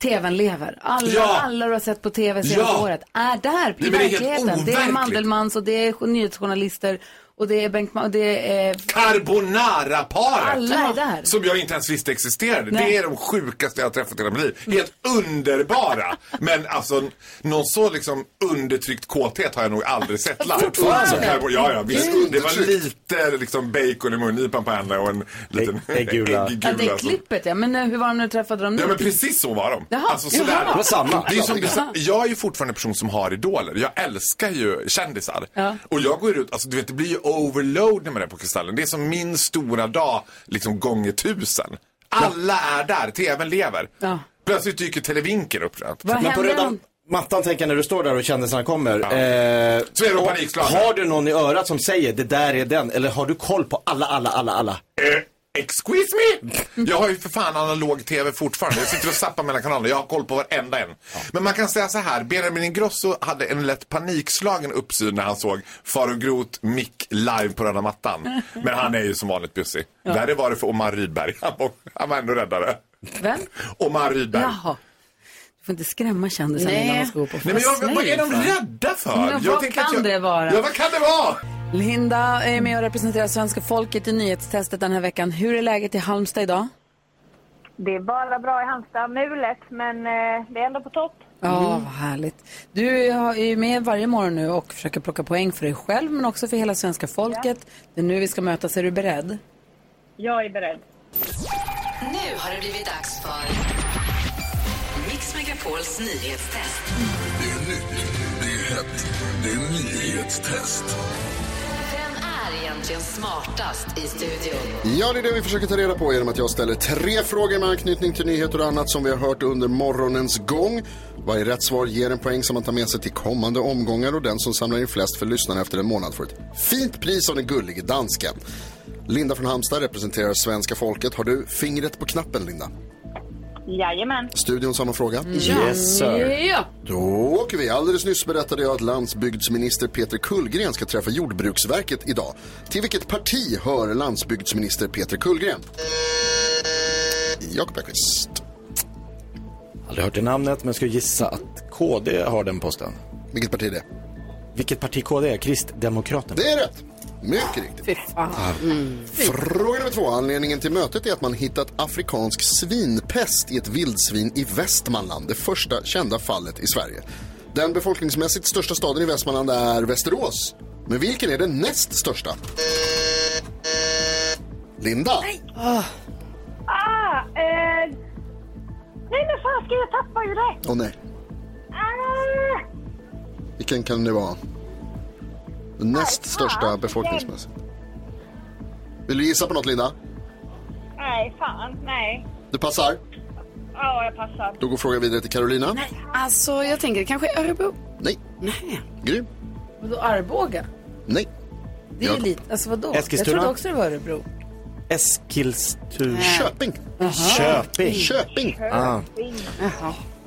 TVn lever. Alla, Ja. alla du har sett på TV senaste Ja. året är där i Nej, men det är helt verkligheten. Det är overkligt. Mandelmans och det är nyhetsjournalister och det är Bengt och det är... Carbonara-paret! Alla är där. Som jag inte ens visste existerade. Nej. Det är de sjukaste jag har träffat i hela mitt liv. Helt underbara! Men alltså, någon så liksom undertryckt kåthet har jag nog aldrig sett live. Fortfarande? Som carbon- ja, ja, visst. Det var lite liksom bacon i mungipan på henne och en liten äggula. Ja, det är som- klippet ja. Men eh, hur var de när du träffade dem nu? Ja men precis så var de. Jaha, alltså sådär. jaha. Det var samma. Det är som, det är så, jag är ju fortfarande en person som har idoler. Jag älskar ju kändisar. Ja. Och jag går ut, alltså du vet det blir ju overload när man är på Kristallen. Det är som min stora dag, liksom gånger tusen. Alla är där, tvn lever. Ja. Plötsligt dyker Televinken upp. Vad Men på hände? röda mattan tänker när du står där och kändisarna kommer. Ja. Eh, Så är de och panikslagna. Har du någon i örat som säger det där är den? Eller har du koll på alla, alla, alla, alla? Eh, excuse me? Jag har ju för fan analog tv fortfarande. Jag sitter och zappar mellan kanalerna. Jag har koll på varenda en. Men man kan säga så här. Benjamin Ingrosso hade en lätt panikslagen uppsyn när han såg Faro Groth Mick live på röda mattan. Men han är ju som vanligt bussig. Värre var det för Omar Rydberg. Han var, han var ändå räddare. Vem? Omar Rydberg. Jaha. Du får inte skrämma kändisar innan de ska gå på Nej men jag, fest. vad är de rädda för? Men jag vad kan jag, det vara? Ja, vad kan det vara? Linda är med och representerar svenska folket i nyhetstestet den här veckan. Hur är läget i Halmstad idag? Det är bara bra i Halmstad. Mulet, men eh, det är ändå på topp. Ja, vad härligt. Du är med varje morgon nu och försöker plocka poäng för dig själv men också för hela svenska folket. Det är nu vi ska mötas. Är du beredd? Jag är beredd. Nu har det blivit dags för Mix Megapols nyhetstest. Det är nytt, det är hett, det är nyhetstest. Egentligen smartast i studion? Ja, det är det vi försöker ta reda på genom att jag ställer tre frågor med anknytning till nyheter och annat som vi har hört under morgonens gång. Varje rätt svar ger en poäng som man tar med sig till kommande omgångar och den som samlar in flest för lyssnarna efter en månad får ett fint pris av den gullige dansken. Linda från Halmstad representerar svenska folket. Har du fingret på knappen, Linda? Jajamän. Studion samma fråga? Yes, sir. Ja. Då åker vi. Alldeles nyss berättade jag att landsbygdsminister Peter Kullgren ska träffa Jordbruksverket idag. Till vilket parti hör landsbygdsminister Peter Kullgren? Jakob Ekqvist. Aldrig hört det namnet men ska gissa att KD har den posten. Vilket parti är det? Vilket parti KD är? Kristdemokraterna. Det är rätt. Mycket riktigt. Fy fan. Mm. Fråga nummer två. Anledningen till mötet är att man hittat afrikansk svinpest i ett vildsvin i Västmanland. Det första kända fallet i Sverige. Den befolkningsmässigt största staden i Västmanland är Västerås. Men vilken är den näst största? Linda. Ah, eh... Nej, men fan ska jag tappa ju det? Åh nej. Ah, Vilken kan det vara? Den näst största befolkningsmässigt. Vill du gissa på något Linda? nej, fan, nej. Du passar? Ja, jag passar. Då går frågan vidare till Carolina. Alltså, jag tänker kanske Örebro. Nej. Nej. Gry? Vadå Arboga? Nej. Det är ju lite, alltså vadå? Eskilstuna? Jag trodde också det var Örebro. Eskilstuna. Köping. Köping. Köping. Ah.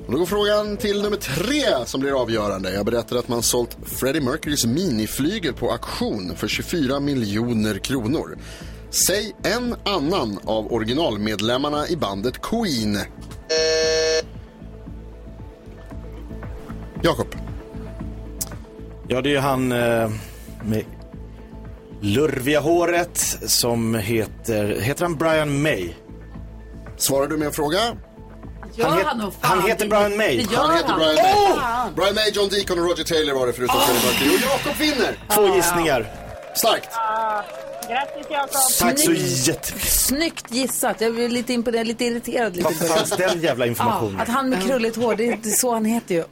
Och då går frågan till nummer tre som blir avgörande. Jag berättade att man sålt Freddie Mercurys miniflygel på auktion för 24 miljoner kronor. Säg en annan av originalmedlemmarna i bandet Queen. Jakob. Ja, det är ju han eh, med lurviga håret som heter, heter han Brian May? Svarar du med en fråga? Han het- han heter? Brian May. Han heter Brian May. Brian May, John Deacon och Roger Taylor var det förutom Freddie Mercury. Och Jakob vinner! Två gissningar. Starkt! Ah, grattis, Jakob. Tack så jättemycket. Snyggt gissat. Jag blir lite imponerad, lite irriterad. Lite Vad fanns den jävla Ja, informationen? att han med krulligt hår, det är är så han heter ju.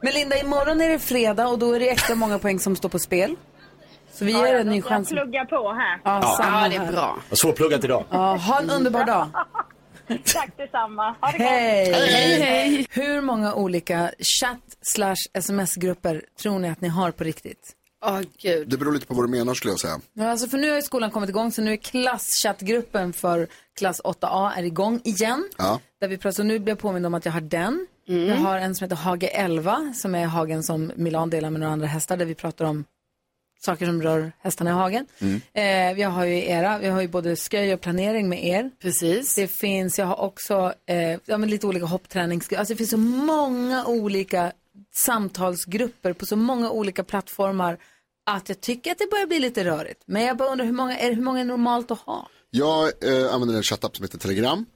Men Linda, imorgon är det fredag och då är det extra många poäng som står på spel. Så vi ger er en ny Jag chans. pluggar på här. Ja, samma Ja, det är bra. Svårpluggat idag. Ja, ha en underbar dag. Tack detsamma. Ha det gott. Hej. Hej, hej. Hur många olika chatt slash sms-grupper tror ni att ni har på riktigt? Åh, gud. Det beror lite på vad du menar skulle jag säga. Ja, alltså för nu har ju skolan kommit igång så nu är klasschattgruppen för klass 8A är igång igen. Ja. Där vi pratar, nu blir jag påmind om att jag har den. Jag har en som heter Hage 11 som är hagen som Milan delar med några andra hästar där vi pratar om saker som rör hästarna i hagen. Eh, vi har ju era, vi har ju både sköj och planering med er. Precis. Det finns, jag har också eh, ja, men lite olika hopptränings... Alltså det finns så många olika samtalsgrupper på så många olika plattformar att jag tycker att det börjar bli lite rörigt. Men jag bara undrar hur många är, hur många är normalt att ha? Jag eh, använder en chattapp som heter Telegram,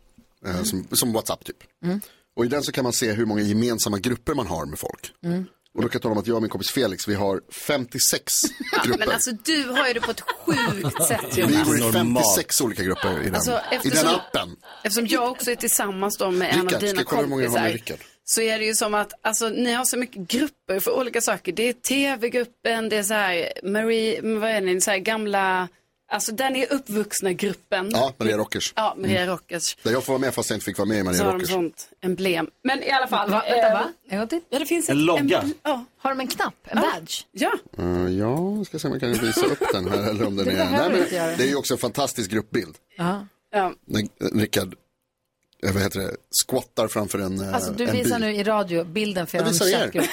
eh, som, som WhatsApp typ. Mm. Och i den så kan man se hur många gemensamma grupper man har med folk. Och då kan jag tala om att jag och min kompis Felix, vi har 56 Ja, grupper. men alltså du har ju det på ett sjukt sätt vi Jonas. går i 56 olika grupper i den, Alltså, i den eftersom- appen. Eftersom jag också är tillsammans då med en av Rickard, ska dina jag kolla hur många jag har med kompisar. Rickard? Så är det ju som att, alltså ni har så mycket grupper för olika saker. Det är tv-gruppen, det är så här, Marie, vad är ni, så här gamla, alltså ni är uppvuxna gruppen. Ja, Maria Rockers. Ja, Maria Mm. Rockers. Där jag får vara med fast jag inte fick vara med i Så Maria har de Rockers. sånt emblem. Men i alla fall. Va, vänta, eh, va? Till? Ja, det finns En ett logga. emblem- Ja. Har de en knapp? En badge? Ja. Uh, ja, ska se om jag kan visa upp den här eller om den Det är... Nej, men det är ju också en fantastisk gruppbild. Ja. Ja. Eh, Rickard, eh, vad heter det, squattar framför en, eh, Alltså du en visar bil. nu i radio bilden för Jag visar er. chattgrupp.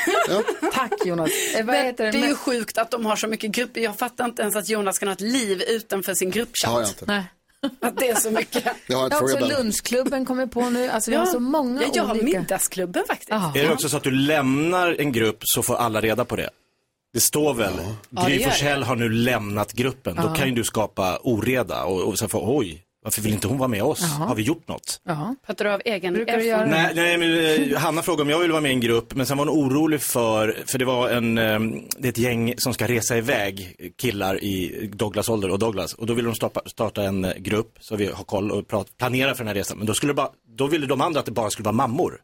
Tack Jonas. Eh, vad Men heter det det? är ju sjukt att de har så mycket grupper. Jag fattar inte ens att Jonas kan ha ett liv utanför sin gruppchatt. Har jag inte. Nej. Att det är så mycket. Jag har Jag har också lunchklubben kommer på nu. Alltså vi har så många ja, jag har olika. middagsklubben faktiskt. Är det också så att du lämnar en grupp så får alla reda på det? Det står väl, Ja, Gry det. Forssell har nu lämnat gruppen. Då Ja. kan ju du skapa oreda och, och sen få, oj, varför vill inte hon vara med oss? Ja. Har vi gjort något? Ja. Pratar du av egen göra Nej, nej men eh, Hanna frågade om jag ville vara med i en grupp, men sen var hon orolig för, för det var en, eh, det är ett gäng som ska resa iväg, killar i Douglas ålder och Douglas. Och då ville de starta, starta en eh, grupp så vi har koll och prat, planera för den här resan. Men då, skulle bara, då ville de andra att det bara skulle vara mammor.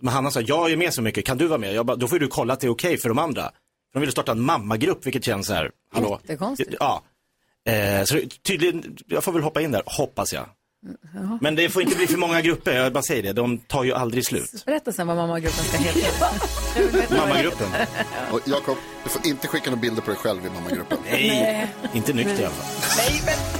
Men Hanna sa, jag är med så mycket, kan du vara med? Jag bara, då får du kolla att det är okej för de andra. För de ville starta en mammagrupp, vilket känns så här, hallå? Jättekonstigt. Ja. Eh, så tydligen, jag får väl hoppa in där, hoppas jag. Jaha. Men det får inte bli för många grupper, jag bara säger det, de tar ju aldrig slut. Berätta sen vad mammagruppen ska heta. Mammagruppen. Och Jakob, du får inte skicka några bilder på dig själv i mammagruppen. Nej, inte nykter i alla fall.